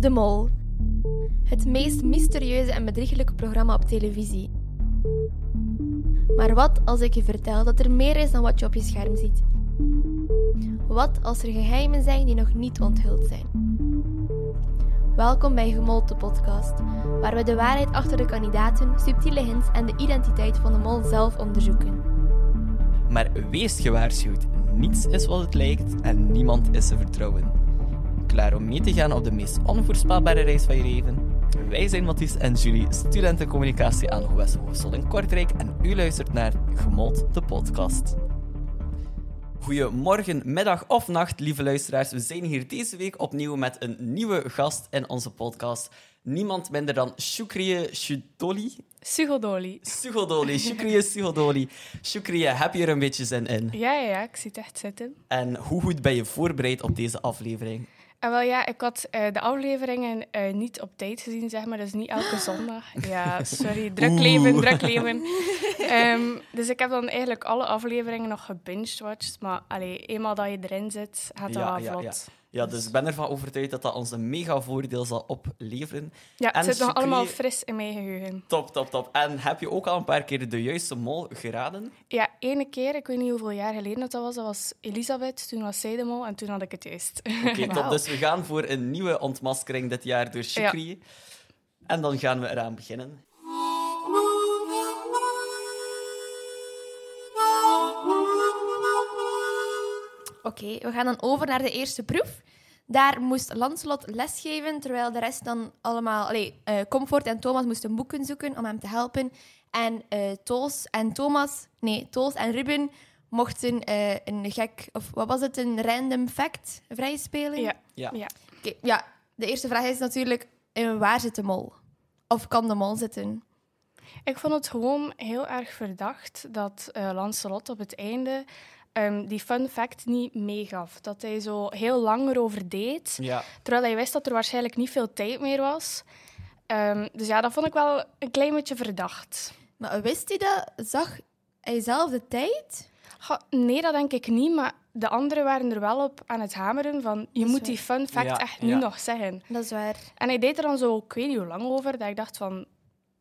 De Mol. Het meest mysterieuze en bedrieglijke programma op televisie. Maar wat als ik je vertel dat er meer is dan wat je op je scherm ziet? Wat als er geheimen zijn die nog niet onthuld zijn? Welkom bij Gemold, de podcast, waar we de waarheid achter de kandidaten, subtiele hints en de identiteit van de mol zelf onderzoeken. Maar wees gewaarschuwd, niets is wat het lijkt en niemand is te vertrouwen. Klaar om mee te gaan op de meest onvoorspelbare reis van je leven? Wij zijn Mathies en Julie, studentencommunicatie aan Hogeschool in Kortrijk en u luistert naar Gemold, de podcast. Goedemorgen, middag of nacht, lieve luisteraars. We zijn hier deze week opnieuw met een nieuwe gast in onze podcast. Niemand minder dan Shukriye Shudoli. Sugodoli. Sugodoli, Shukriye Sugodoli. Shukriye, heb je er een beetje zin in? Ja, ja, ja, ik zie het echt zitten. En hoe goed ben je voorbereid op deze aflevering? En wel ja, ik had eh, de afleveringen eh, niet op tijd gezien, zeg maar. Dus niet elke zondag. Ja, sorry. Druk leven, Oeh. druk leven. Ehm, dus ik heb dan eigenlijk alle afleveringen nog gebinged-watched. Maar allee, eenmaal dat je erin zit, gaat dat Ja, wel ja, vlot. Ja. Dus ik ben ervan overtuigd dat dat ons een mega voordeel zal opleveren. Ja, het En zit nog allemaal fris in mijn geheugen. Top, top, top. En heb je ook al een paar keer de juiste mol geraden? Ja, ene keer, ik weet niet hoeveel jaar geleden dat was, dat was Elisabeth. Toen was zij de mol en toen had ik het juist. Oké, top. Dus we gaan voor een nieuwe ontmaskering dit jaar door Shukri. En dan gaan we eraan beginnen. Oké, we gaan dan over naar de eerste proef. Daar moest Lancelot lesgeven, terwijl de rest dan allemaal... Allee, eh, Comfort en Thomas moesten boeken zoeken om hem te helpen. En eh Toos en Thomas... Nee, Toos en Ruben mochten eh, een gek... Of wat was het? Een random fact vrijspelen? Ja, Ja. ja. Oké, ja, de eerste vraag is natuurlijk... In waar zit de mol? Of kan de mol zitten? Ik vond het gewoon heel erg verdacht dat eh Lancelot op het einde ehm, die fun fact niet meegaf. Dat hij zo heel lang erover deed, Ja. terwijl hij wist dat er waarschijnlijk niet veel tijd meer was. Ehm, dus ja, dat vond ik wel een klein beetje verdacht. Maar wist hij dat? Zag hij zelf de tijd? Nee, dat denk ik niet, maar de anderen waren er wel op aan het hameren van je moet waar. die fun fact Ja, echt nu ja. nog zeggen. Dat is waar. En hij deed er dan zo, ik weet niet hoe lang over, dat ik dacht van,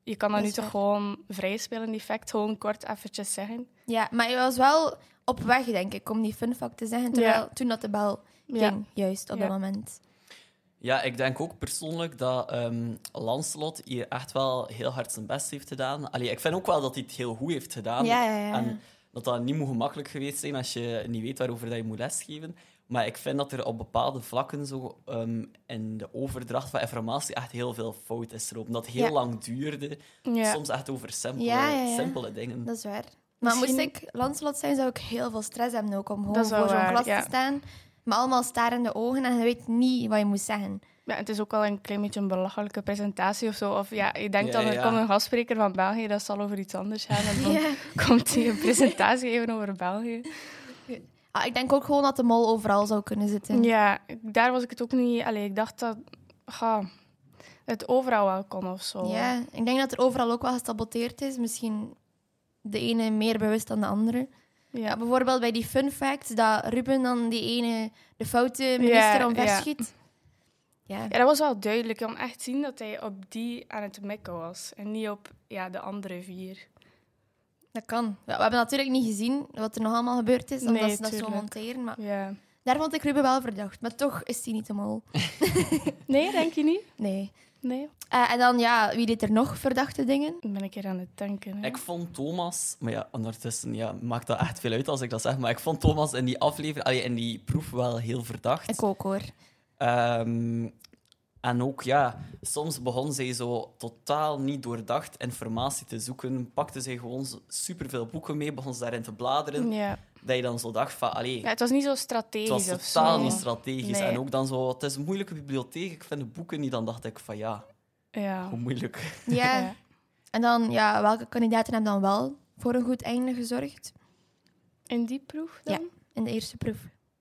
je kan dat, Dat nu toch waar. gewoon vrij spelen, die fact, gewoon kort eventjes zeggen. Ja, maar hij was wel op weg, denk ik, om die fun fact te zeggen. Terwijl Ja. toen dat de bel Ja. ging, juist op Ja. dat moment. Ja, ik denk ook persoonlijk dat ehm Lancelot hier echt wel heel hard zijn best heeft gedaan. Allee, ik vind ook wel dat hij het heel goed heeft gedaan. Ja, ja, ja. En dat dat niet moet gemakkelijk geweest zijn als je niet weet waarover dat je moet lesgeven. Maar ik vind dat er op bepaalde vlakken zo, ehm, in de overdracht van informatie echt heel veel fout is erop. Dat het heel Ja. lang duurde. Ja. Soms echt over simpele, Ja, ja, ja. simpele dingen. Dat is waar. Maar Misschien- moest ik Lancelot zijn, zou ik heel veel stress hebben ook om gewoon voor zo'n klas ja. te staan. Maar allemaal starende ogen en je weet niet wat je moet zeggen. Ja, het is ook wel een klein beetje een belachelijke presentatie of zo. Of ja, je denkt Ja, dan, er ja. komt een gastspreker van België, dat zal over iets anders gaan. En dan Ja. komt hij een presentatie geven over België. Ah, ik denk ook gewoon dat de mol overal zou kunnen zitten. Ja, daar was ik het ook niet... Allee, ik dacht dat ga, het overal wel kon of zo. Ja, ik denk dat er overal ook wel gesaboteerd is. Misschien de ene meer bewust dan de andere. Ja. Bijvoorbeeld bij die fun facts, dat Ruben dan die ene, de foute minister Ja, omverschiet. Ja. Ja, dat was wel duidelijk. Je kon echt zien dat hij op die aan het mikken was. En niet op ja, de andere vier. dat kan. Ja, we hebben natuurlijk niet gezien wat er nog allemaal gebeurd is, omdat Nee, ze dat zo monteren. Maar Ja. daar vond ik Ruben wel verdacht. Maar toch is hij niet de mol. Nee, denk je niet? Nee. Nee. Eh, en dan, ja, wie deed er nog verdachte dingen? Dan ben ik hier aan het denken. hè. Ik vond Thomas, maar ja, ondertussen ja, maakt dat echt veel uit als ik dat zeg, maar ik vond Thomas in die aflevering, allee, in die proef wel heel verdacht. Ik ook hoor. Ehm, en ook, ja, soms begon zij zo totaal niet doordacht informatie te zoeken. Pakte zij gewoon superveel boeken mee, begon ze daarin te bladeren. Ja. Dat je dan zo dacht van, allee, ja, het was niet zo het strategisch was of totaal niet strategisch. Nee. En ook dan zo, het is een moeilijke bibliotheek, ik vind de boeken niet. Dan dacht ik van, ja, Ja. hoe moeilijk. Ja. Ja. En dan, ja, welke kandidaten hebben dan wel voor een goed einde gezorgd? In die proef dan? Ja. In de eerste proef.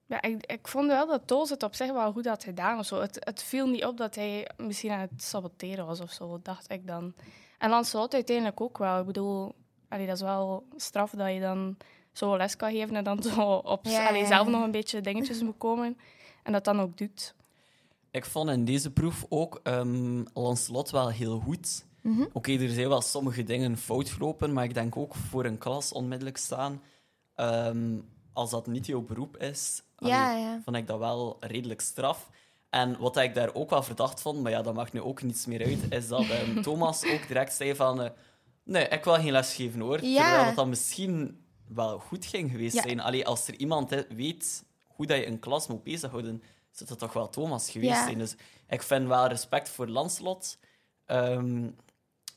Ja, ik, ik vond wel dat Toos het op zich wel goed had gedaan. Of zo. Het, het viel niet op dat hij misschien aan het saboteren was of zo, dacht ik dan. En Lancelot uiteindelijk ook wel. Ik bedoel, allee, dat is wel straf dat je dan zo les kan geven en dan zo op Ja, allee, ja, zelf nog een beetje dingetjes moet komen. En dat dan ook doet. ik vond in deze proef ook ehm Lancelot wel heel goed. Mhm. Oké, er zijn wel sommige dingen fout gelopen, maar ik denk ook voor een klas onmiddellijk staan, ehm, als dat niet jouw beroep is, Ja, allee, ja. vond ik dat wel redelijk straf. En wat ik daar ook wel verdacht vond, maar ja, dat maakt nu ook niets meer uit, is dat ehm, Thomas ook direct zei van... eh, nee, ik wil geen les geven, hoor. Ja. Terwijl dat, dat misschien wel goed ging geweest Ja. zijn. Allee, als er iemand weet hoe dat je een klas moet bezighouden, zou dat toch wel Thomas geweest Ja. zijn. Dus ik vind wel respect voor Lancelot. Ehm,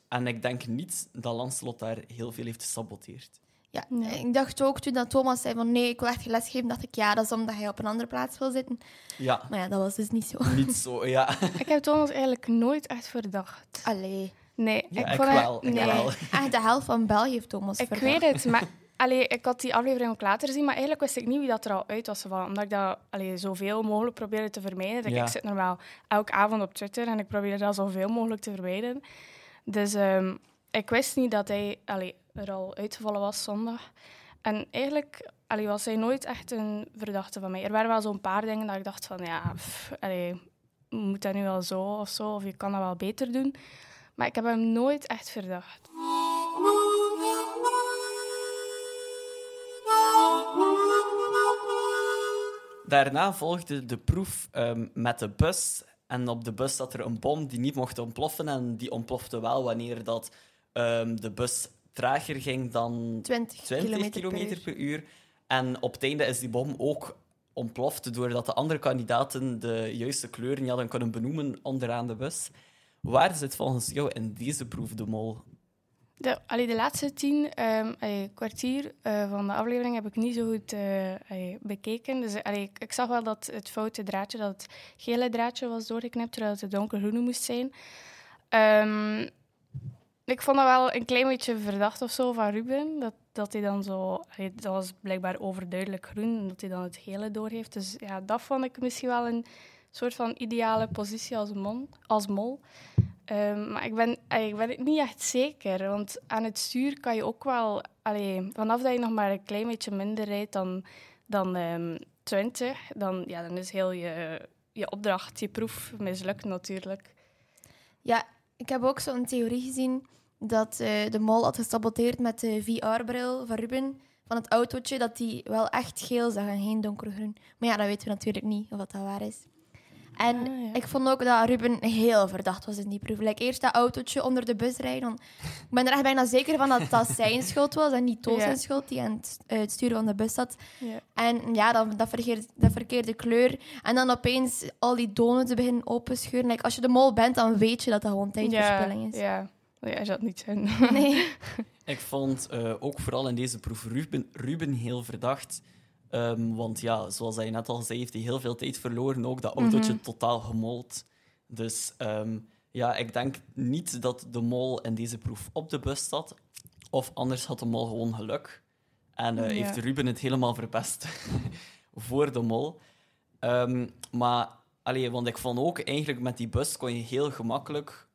en ik denk niet dat Lancelot daar heel veel heeft gesaboteerd. Ja, Ja. ik dacht ook toen dat Thomas zei van nee, ik wil echt geen les geven, dacht ik ja, dat is omdat hij op een andere plaats wil zitten. Ja, Maar ja, dat was dus niet zo. niet zo, ja. Ik heb Thomas eigenlijk nooit echt verdacht. Allee. Nee, Ja, ik vond hem- wel, ik nee. wel. Echt de helft van België heeft Thomas Ik verdacht. weet het, maar allee, ik had die aflevering ook later gezien, maar eigenlijk wist ik niet wie dat er al uit was gevallen. Omdat ik dat allee, zoveel mogelijk probeerde te vermijden. Dus Ja. Ik zit normaal elke avond op Twitter en ik probeerde dat zoveel mogelijk te vermijden. Dus ehm, ik wist niet dat hij allee, er al uitgevallen was zondag. En eigenlijk allee, was hij nooit echt een verdachte van mij. Er waren wel zo'n paar dingen dat ik dacht van, ja, pff, allee, moet dat nu wel zo of zo? Of je kan dat wel beter doen. Maar ik heb hem nooit echt verdacht. Daarna volgde de proef ehm, met de bus. En op de bus zat er een bom die niet mocht ontploffen. En die ontplofte wel wanneer dat, ehm, de bus trager ging dan 20, 20 kilometer, kilometer per uur. per uur. En op het einde is die bom ook ontploft doordat de andere kandidaten de juiste kleur niet hadden kunnen benoemen onderaan de bus. Waar zit volgens jou in deze proef de mol? De, de laatste tien ehm, kwartier eh, van de aflevering heb ik niet zo goed eh, bekeken. Dus ik, ik zag wel dat het foute draadje, dat het gele draadje was doorgeknipt, terwijl het de donkergroene moest zijn. Ehm, ik vond dat wel een klein beetje verdacht of zo van Ruben. Dat, dat hij dan zo... dat was blijkbaar overduidelijk groen, en dat hij dan het gele doorheeft. Dus ja, dat vond ik misschien wel een soort van ideale positie als, als mol. Ehm, maar ik ben, ik ben het niet echt zeker. Want aan het stuur kan je ook wel... Allee, vanaf dat je nog maar een klein beetje minder rijdt dan, dan ehm 20, dan, ja, dan is heel je, je opdracht, je proef mislukt natuurlijk. Ja, ik heb ook zo'n theorie gezien dat eh, de mol had gesaboteerd met de VR-bril van Ruben van het autootje, dat die wel echt geel zag en geen donkergroen. Maar ja, dat weten we natuurlijk niet of dat, dat waar is. En Ah, ja. ik vond ook dat Ruben heel verdacht was in die proef. Like, eerst dat autootje onder de bus rijden. dan- Ik ben er echt bijna zeker van dat dat zijn schuld was en niet Toos Ja. zijn schuld, die aan het, eh, het sturen van de bus zat. Ja. En ja, dan, dat, verkeerde, dat verkeerde kleur. En dan opeens al die donuts beginnen openscheuren. Like, als je de mol bent, dan weet je dat dat gewoon tijdverspilling is. Ja, ja, hij zat niet zijn. Nee. Ik vond eh, ook vooral in deze proef Ruben, Ruben heel verdacht. Ehm, want ja, zoals hij net al zei, heeft hij heel veel tijd verloren. Ook dat autootje Mhm. totaal gemold. Dus ehm, ja, ik denk niet dat de mol in deze proef op de bus zat. Of anders had de mol gewoon geluk. En eh, Ja. heeft Ruben het helemaal verpest voor de mol. Ehm, maar, allee, want ik vond ook eigenlijk met die bus kon je heel gemakkelijk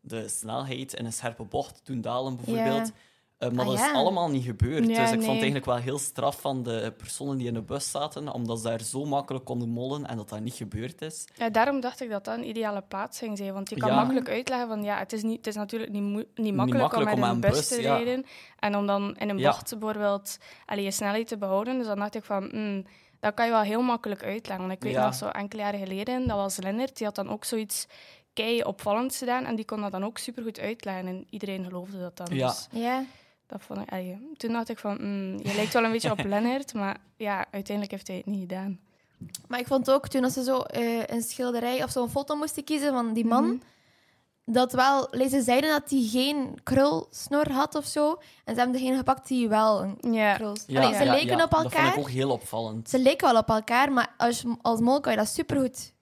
de snelheid in een scherpe bocht doen dalen, bijvoorbeeld. Ja. Eh, maar Ah, dat is allemaal niet gebeurd. Ja, dus ik vond het eigenlijk wel heel straf van de personen die in de bus zaten, omdat ze daar zo makkelijk konden mollen en dat dat niet gebeurd is. Ja, daarom dacht ik dat dat een ideale plaats ging zijn. Want je kan Ja. makkelijk uitleggen van ja, het is, niet, het is natuurlijk niet, niet, makkelijk, makkelijk om met aan een bus, bus, te ja. rijden. En om dan in een Ja. bocht bijvoorbeeld allee, je snelheid te behouden. Dus dan dacht ik van, hmm, dat kan je wel heel makkelijk uitleggen. Want ik weet Ja. nog zo enkele jaren geleden, dat was Lennart, die had dan ook zoiets kei opvallends gedaan. En die kon dat dan ook supergoed uitleggen. En iedereen geloofde dat dan. Ja. Dus Ja. Dat vond ik, allee, toen dacht ik van, hmm, je lijkt wel een beetje op Lennart. Maar ja, uiteindelijk heeft hij het niet gedaan. Maar ik vond ook toen als ze zo eh, een schilderij of zo'n foto moesten kiezen van die man, Mhm. dat wel, ze zeiden dat hij geen krulsnor had of zo. En ze hebben degene gepakt die wel een Ja. krul. Ja, Allee, ze ja, leken ja, op Dat vond elkaar. ik ook heel opvallend. Ze leken wel op elkaar, maar als, als mol kan je dat supergoed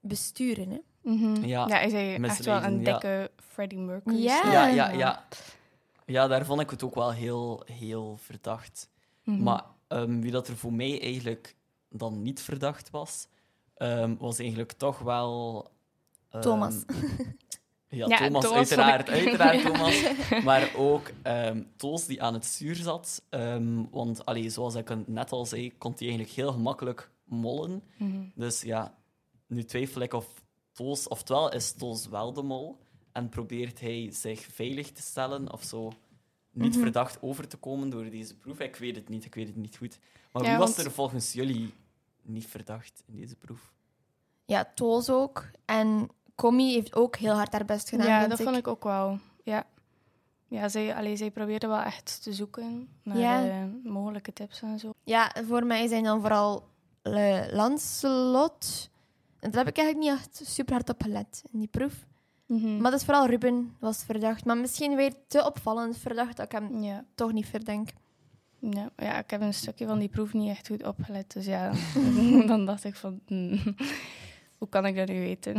besturen. Hè? Mhm. Ja, is hij echt wel een dikke Freddie Mercury. Ja. Ja, ja, ja. Daar vond ik het ook wel heel, heel verdacht. Mhm. Maar ehm, wie dat er voor mij eigenlijk dan niet verdacht was, ehm, was eigenlijk toch wel... ehm, Thomas. Ja, Ja, Thomas, uiteraard, ik- uiteraard Ja. Thomas. Maar ook ehm Toos die aan het stuur zat. Ehm, want allee, zoals ik net al zei, kon hij eigenlijk heel gemakkelijk mollen. Mhm. Dus ja, nu twijfel ik of Toos, oftewel is Toos wel de mol en probeert hij zich veilig te stellen of zo niet Mhm. verdacht over te komen door deze proef. Ik weet het niet, ik weet het niet goed. Maar Ja, wie was want- er volgens jullie niet verdacht in deze proef? Ja, Toos ook. En Commie heeft ook heel hard haar best gedaan, ja, vind dat vond ik ook wel. Ja, ja zij, allee, zij probeerde wel echt te zoeken naar Ja. eh, mogelijke tips en zo. Ja, voor mij zijn dan vooral eh, Lancelot. En daar heb ik eigenlijk niet echt super hard op gelet in die proef. Mhm. Maar dat is vooral Ruben was verdacht. Maar misschien weer te opvallend verdacht dat ik hem Ja. toch niet verdenk. Ja, ja, ik heb een stukje van die proef niet echt goed opgelet. Dus ja, dan dacht ik van, hmm, hoe kan ik dat nu weten?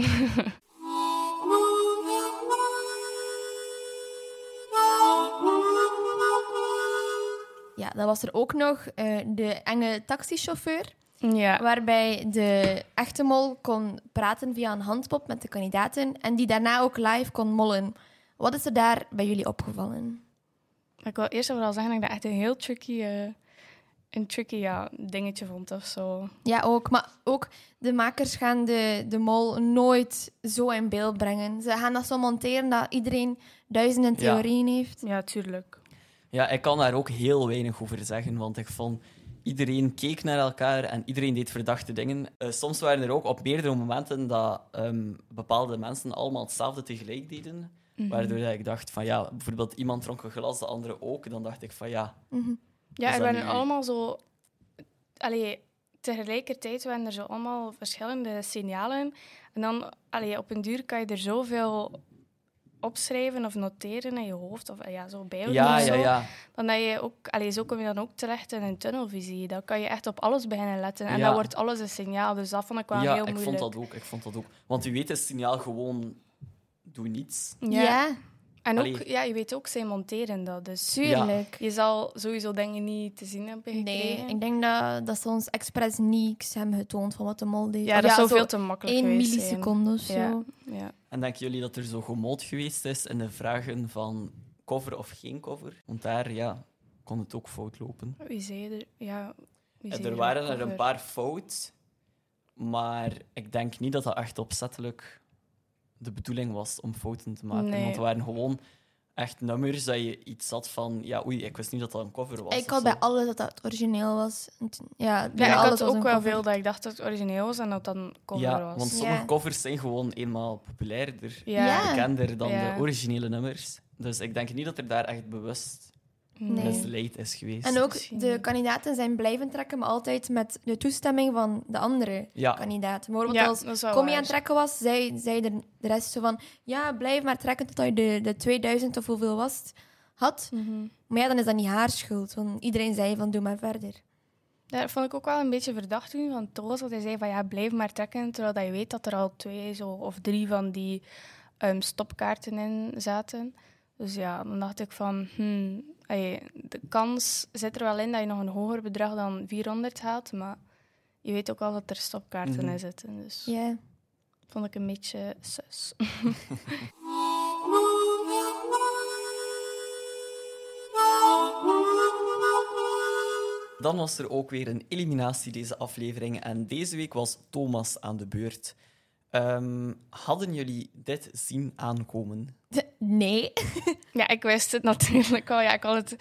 Ja, dan was er ook nog eh, de enge taxichauffeur. Ja, Waarbij de echte mol kon praten via een handpop met de kandidaten. En die daarna ook live kon mollen. Wat is er daar bij jullie opgevallen? ik wil eerst en vooral zeggen dat ik dat echt een heel tricky, eh, een tricky ja, dingetje vond of zo. Ja, ook. Maar ook de makers gaan de, de mol nooit zo in beeld brengen. Ze gaan dat zo monteren dat iedereen duizenden Ja. theorieën heeft. Ja, tuurlijk. Ja, ik kan daar ook heel weinig over zeggen, want ik vond iedereen keek naar elkaar en iedereen deed verdachte dingen. Eh, soms waren er ook op meerdere momenten dat ehm, bepaalde mensen allemaal hetzelfde tegelijk deden. Mhm. Waardoor dat ik dacht van ja, bijvoorbeeld iemand dronk een glas, de andere ook. Dan dacht ik van ja, Mhm. Ja, er waren nu- allemaal zo... Allee, tegelijkertijd waren er zo allemaal verschillende signalen. En dan, allee, op een duur kan je er zoveel opschrijven of noteren in je hoofd. Of ja, zo bijhouden ja, of ja, zo. ja. Dan dat je ook, allee, zo kom je dan ook terecht in een tunnelvisie. Dan kan je echt op alles beginnen letten. En Ja. dan wordt alles een signaal. Dus dat vond ik wel Ja, heel ik moeilijk. vond dat ook. Ik vond dat ook. Want u weet het signaal gewoon, doe niets. Ja. Ja, En ook, Allee. ja, je weet ook, zij monteren dat. Dus tuurlijk. je zal sowieso dingen niet te zien hebben Nee, gekregen. ik denk dat, dat ze ons expres niets hebben getoond van wat de mol deed. ja, dat zou zo veel te makkelijk 1 geweest milliseconde of zo. zijn. Ja, ja. En denken jullie dat er zo gemoot geweest is in de vragen van cover of geen cover? Want daar, ja, kon het ook fout lopen. Wie zei er? Ja, wie zei er waren er een paar fout, maar ik denk niet dat dat echt opzettelijk de bedoeling was om fouten te maken. Nee. Want er waren gewoon echt nummers dat je iets had van, ja, oei, ik wist niet dat dat een cover was. Ik had bij alles dat dat het origineel was. Ja, bij ik alles had ook een wel veel dat ik dacht dat het origineel was en dat dan cover Ja, was. want Ja. sommige covers zijn gewoon eenmaal populairder, bekender dan de originele nummers. Dus ik denk niet dat er daar echt bewust Nee. misleid is geweest. En ook de kandidaten zijn blijven trekken, maar altijd met de toestemming van de andere Ja, kandidaat. Bijvoorbeeld Ja, als is waar. aan het trekken was, zei, zei de, de rest zo van ja, blijf maar trekken totdat je de, de 2000 of hoeveel was het, had. Mhm. Maar ja, dan is dat niet haar schuld, want iedereen zei van doe maar verder. Ja, dat vond ik ook wel een beetje verdacht toen van Toos. Dat hij zei van ja, blijf maar trekken. Terwijl dat je weet dat er al twee zo, of drie van die ehm, stopkaarten in zaten. Dus ja, dan dacht ik van... Hmm, de kans zit er wel in dat je nog een hoger bedrag dan 400 haalt. Maar je weet ook al dat er stopkaarten Mhm. in zitten. Dus Ja. vond ik een beetje sus. Dan was er ook weer een eliminatie deze aflevering en deze week was Thomas aan de beurt. Ehm, hadden jullie dit zien aankomen? Nee. Ja, ik wist het natuurlijk al. Ja, ik had het...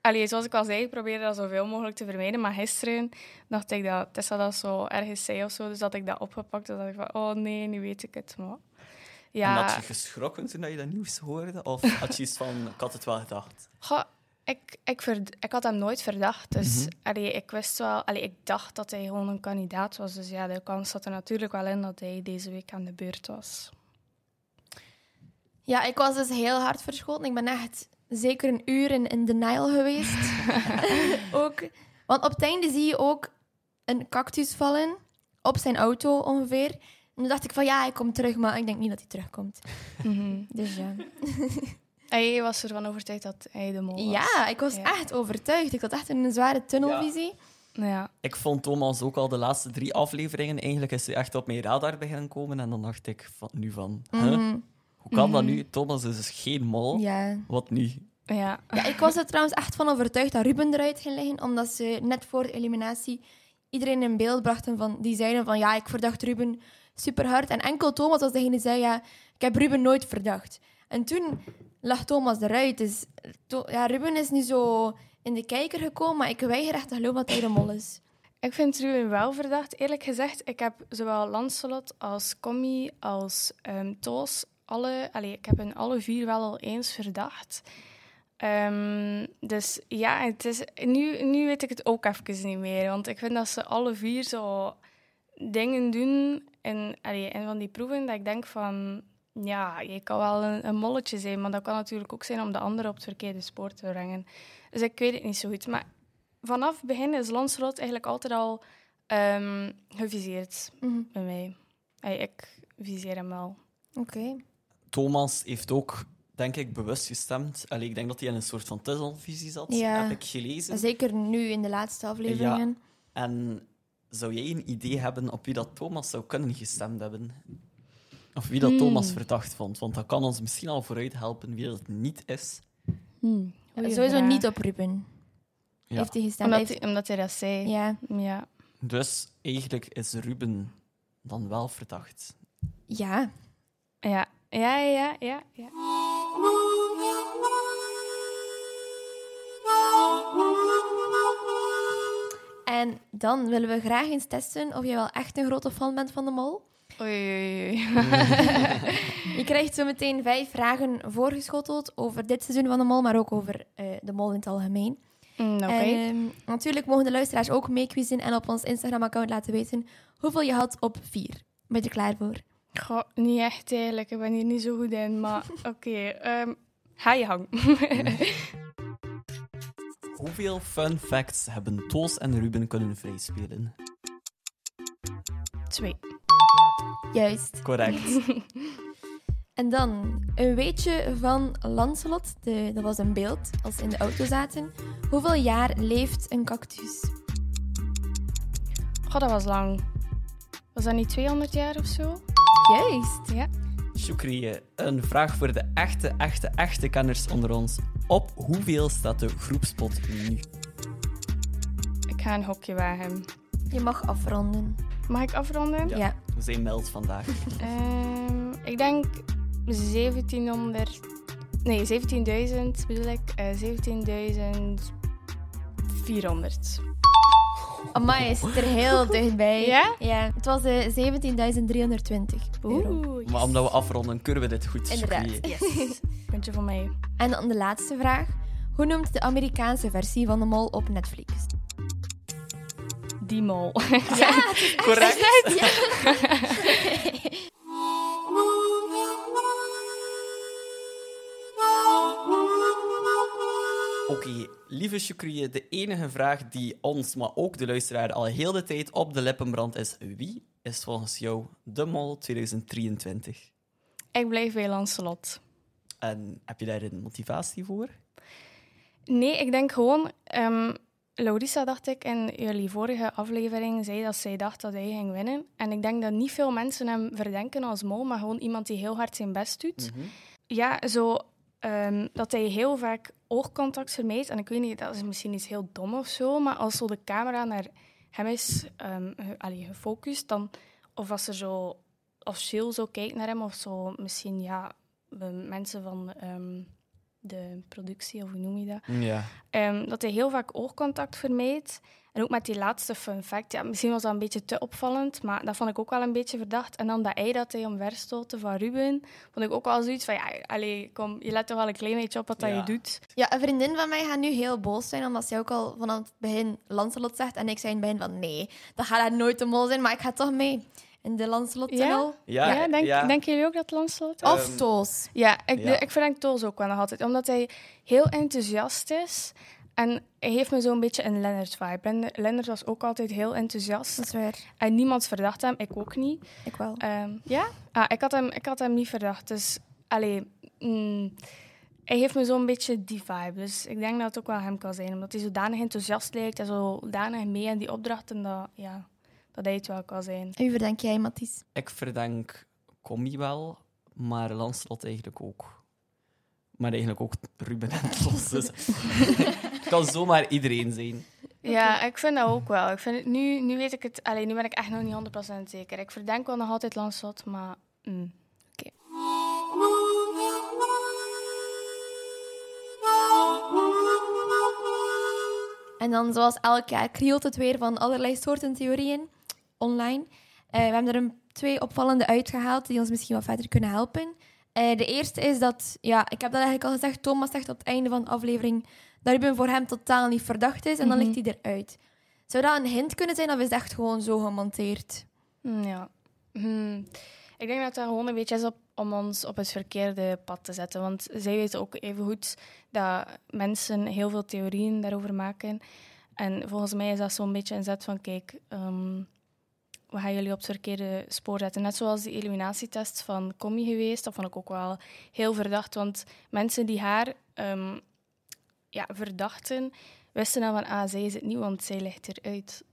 Allee, zoals ik al zei, ik probeerde dat zoveel mogelijk te vermijden. Maar gisteren dacht ik dat Tessa dat zo ergens zei of zo. Dus dat ik dat opgepakt. Dus dat ik van, oh nee, nu weet ik het. Maar En ja, had je geschrokken toen je dat nieuws hoorde? Of had je iets van, ik had het wel gedacht? Goh, ik, ik, verd- ik had hem nooit verdacht. Dus allee, ik wist wel... Allee, ik dacht dat hij gewoon een kandidaat was. Dus ja, de kans zat er natuurlijk wel in dat hij deze week aan de beurt was. Ja, ik was dus heel hard verschoten. Ik ben echt zeker een uur in, in denial geweest. ook, want op het einde zie je ook een cactus vallen op zijn auto ongeveer. En toen dacht ik van ja, hij komt terug, maar ik denk niet dat hij terugkomt. Mhm. Dus ja. Hij was ervan overtuigd dat hij de mol was. Ja, ik was Ja. echt overtuigd. Ik had echt een zware tunnelvisie. Ja. Ik vond Thomas ook al de laatste drie afleveringen. Eigenlijk is hij echt op mijn radar beginnen komen. En dan dacht ik van, nu van, huh? Mhm. hoe kan dat Mhm. nu? Thomas is dus geen mol. Ja. Wat nu? Ja. ja, ik was er trouwens echt van overtuigd dat Ruben eruit ging liggen, omdat ze net voor de eliminatie iedereen in beeld brachten van, die zeiden van ja, ik verdacht Ruben super hard. En enkel Thomas was degene die zei, ja, ik heb Ruben nooit verdacht. En toen lag Thomas eruit. Dus ja, Ruben is nu zo in de kijker gekomen, maar ik weiger echt te geloven dat hij de mol is. Ik vind Ruben wel verdacht. Eerlijk gezegd, ik heb zowel Lancelot als Commie als ehm, Toos, alle, allee, ik heb hen alle vier wel al eens verdacht. Ehm, dus ja, het is, nu, nu weet ik het ook even niet meer. Want ik vind dat ze alle vier zo dingen doen in, allee, in van die proeven dat ik denk van... Ja, je kan wel een, een molletje zijn, maar dat kan natuurlijk ook zijn om de andere op het verkeerde spoor te brengen. Dus ik weet het niet zo goed. Maar vanaf het begin is Lancelot eigenlijk altijd al ehm, geviseerd Mhm. bij mij. Allee, ik viseer hem wel. Oké. Thomas heeft ook, denk ik, bewust gestemd. Allee, ik denk dat hij in een soort van tunnelvisie zat, Ja. heb ik gelezen. Zeker nu in de laatste afleveringen. En zou jij een idee hebben op wie dat Thomas zou kunnen gestemd hebben? Of wie dat Hmm. Thomas verdacht vond? Want dat kan ons misschien al vooruit helpen wie dat niet is. Goeie Sowieso vraag. niet op Ruben. Ja. Heeft hij gestemd? Omdat, Hij omdat hij dat zei. Ja. Ja. Dus eigenlijk is Ruben dan wel verdacht. ja. Ja, ja, ja, ja. ja. En dan willen we graag eens testen of je wel echt een grote fan bent van de mol. Oei, oei, oei. Je krijgt zo meteen vijf vragen voorgeschoteld over dit seizoen van de mol, maar ook over eh, de mol in het algemeen. Mm, Oké. En, ehm, natuurlijk mogen de luisteraars ook meequizzen en op ons Instagram-account laten weten hoeveel je had op vier. Ben je er klaar voor? Goh, niet echt eigenlijk. Ik ben hier niet zo goed in. Maar oké. ehm, ga je gang. Hoeveel fun facts hebben Toos en Ruben kunnen vrijspelen? Twee. Juist. Correct. En dan een weetje van Lancelot. De, dat was een beeld als ze in de auto zaten. Hoeveel jaar leeft een cactus? Goh, dat was lang. Was dat niet 200 jaar of zo? Juist. Ja. Shukri, een vraag voor de echte, echte, echte kenners onder ons. Op hoeveel staat de groepspot nu? Ik ga een hokje wagen. Je mag afronden. Mag ik afronden? Ja. Ja. We zijn mild vandaag. Ehm, ik denk 1700. Nee, 17.000 bedoel ik. eh 17.400. Amai, je zit er heel dichtbij. Ja? Ja. Het was eh 17.320 euro. Oeh, Maar omdat we afronden, kunnen we dit goed. Inderdaad. Yes. Puntje voor mij. En dan de laatste vraag. Hoe noemt de Amerikaanse versie van de mol op Netflix? Die mol. Ja, Correct. ja. Oké, lieve Shukri, de enige vraag die ons, maar ook de luisteraar, al heel de tijd op de lippen brandt is: wie is volgens jou de mol 2023? ik blijf bij Lancelot. En heb je daar een motivatie voor? Nee, ik denk gewoon... ehm Laurissa, dacht ik, in jullie vorige aflevering zei dat zij dacht dat hij ging winnen. En ik denk dat niet veel mensen hem verdenken als mol, maar gewoon iemand die heel hard zijn best doet. Ja, zo ehm, dat hij heel vaak oogcontact vermijdt. En ik weet niet, dat is misschien iets heel dom of zo, maar als zo de camera naar hem is ehm, ge- allee, gefocust, dan, of als er zo officieel zo kijkt naar hem, of zo misschien ja, mensen van ehm, de productie, of hoe noem je dat? Ja. Ehm, dat hij heel vaak oogcontact vermijdt. En ook met die laatste fun fact. Ja, misschien was dat een beetje te opvallend, maar dat vond ik ook wel een beetje verdacht. En dan dat ei dat hij omverstootte van Ruben, vond ik ook wel zoiets van... Ja, allee, kom, je let toch wel een klein beetje op wat dat je doet. Ja, een vriendin van mij gaat nu heel boos zijn, omdat zij ook al vanaf het begin Lancelot zegt. En ik zei in het begin van, nee, dat gaat haar nooit de mol zijn, maar ik ga toch mee. In de Lancelot-tunnel. Ja, Ja, denk, ja. denken jullie ook dat Lancelot? Of Ehm, Toos. Ja, ik, Ja. ik verdenk Toos ook wel nog altijd. Omdat hij heel enthousiast is. En hij heeft me zo'n beetje een Lennart-vibe. En Lennart was ook altijd heel enthousiast. Dat is waar. En niemand verdacht hem, ik ook niet. Ik wel. Ehm, ja? Ah, ik, had hem, ik had hem niet verdacht. Dus, allee, mm, hij heeft me zo'n beetje die vibe. Dus ik denk dat het ook wel hem kan zijn. Omdat hij zodanig enthousiast lijkt en zodanig mee in die opdrachten, dat, ja, dat hij het wel kan zijn. En wie verdenk jij, Mathies? Ik verdenk Commie wel, maar Lancelot eigenlijk ook. Maar eigenlijk ook Ruben en Tos. Dus het kan zomaar iedereen zijn. Ja, ik vind dat ook wel. Ik vind het, nu, nu weet ik het... Alleen nu ben ik echt nog niet 100% zeker. Ik verdenk wel nog altijd Lancelot, maar... mm. En dan, zoals elk jaar, krioelt het weer van allerlei soorten theorieën online. Eh, we hebben er een, twee opvallende uitgehaald die ons misschien wat verder kunnen helpen. Eh, de eerste is dat, ja, ik heb dat eigenlijk al gezegd, Thomas zegt op het einde van de aflevering dat Ruben voor hem totaal niet verdacht is en dan Mhm. ligt hij eruit. Zou dat een hint kunnen zijn of is het echt gewoon zo gemonteerd? Mm, Ja. Hmm. Ik denk dat dat gewoon een beetje is op, om ons op het verkeerde pad te zetten. Want zij weten ook even goed dat mensen heel veel theorieën daarover maken. En volgens mij is dat zo'n beetje een zet van: kijk, ehm, we gaan jullie op het verkeerde spoor zetten. Net zoals die eliminatietest van Commie geweest. Dat vond ik ook wel heel verdacht. Want mensen die haar ehm, ja, verdachten, wisten dan van: ah, zij is het niet, want zij ligt eruit.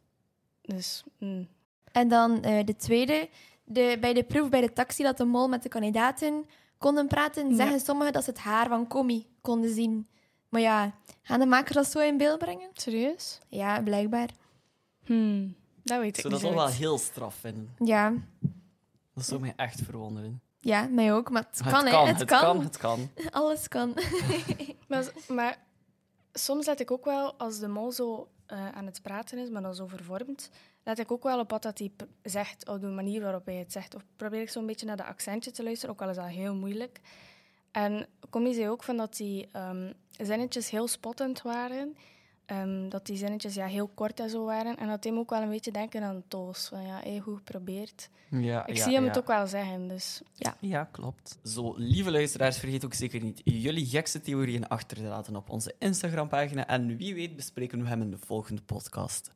Dus. mm. En dan eh, de tweede. De, bij de proef bij de taxi dat de mol met de kandidaten konden praten, Ja. zeggen sommigen dat ze het haar van Commie konden zien. Maar ja, gaan de makers dat zo in beeld brengen? Serieus? Ja, blijkbaar. Hmm, dat weet Ik zou dat niet. wel heel straf vinden. Ja, Dat zou mij echt verwonderen. ja mij ook. Maar het Maar kan, het hè. kan, Het, het kan. kan, het kan. Alles kan. Maar, maar soms let ik ook wel, als de mol zo eh, aan het praten is, maar dan zo vervormd, let ik ook wel op wat dat hij p- zegt, op de manier waarop hij het zegt. Of probeer ik zo'n beetje naar dat accentje te luisteren, ook al is dat heel moeilijk. En Commie zei ook van dat die ehm, zinnetjes heel spottend waren. Ehm, dat die zinnetjes ja, heel kort en zo waren. En dat hij hem ook wel een beetje denken aan Toos. Van ja, hey, goed geprobeerd. Ja, Ik ja, zie hem ja. het ook wel zeggen, dus... Ja, klopt. Zo, lieve luisteraars, vergeet ook zeker niet jullie gekste theorieën achter te laten op onze Instagram-pagina. En wie weet bespreken we hem in de volgende podcast.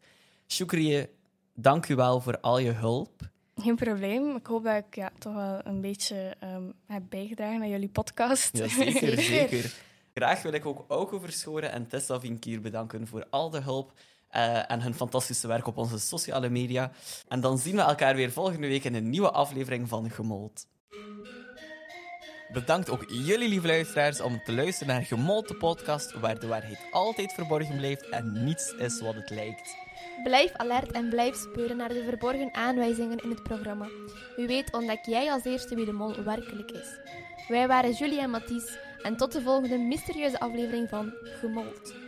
Shukriye, dank u wel voor al je hulp. Geen probleem. Ik hoop dat ik ja, toch wel een beetje ehm, heb bijgedragen aan jullie podcast. Ja, zeker, zeker. Graag wil ik ook Auke Verschoren en Tessa Vinkier bedanken voor al de hulp eh, en hun fantastische werk op onze sociale media. En dan zien we elkaar weer volgende week in een nieuwe aflevering van Gemold. Bedankt ook jullie, lieve luisteraars, om te luisteren naar Gemold, de podcast waar de waarheid altijd verborgen blijft en niets is wat het lijkt. Blijf alert en blijf speuren naar de verborgen aanwijzingen in het programma. Wie weet ontdek jij als eerste wie de mol werkelijk is. Wij waren Julie en Mathies en tot de volgende mysterieuze aflevering van Gemold.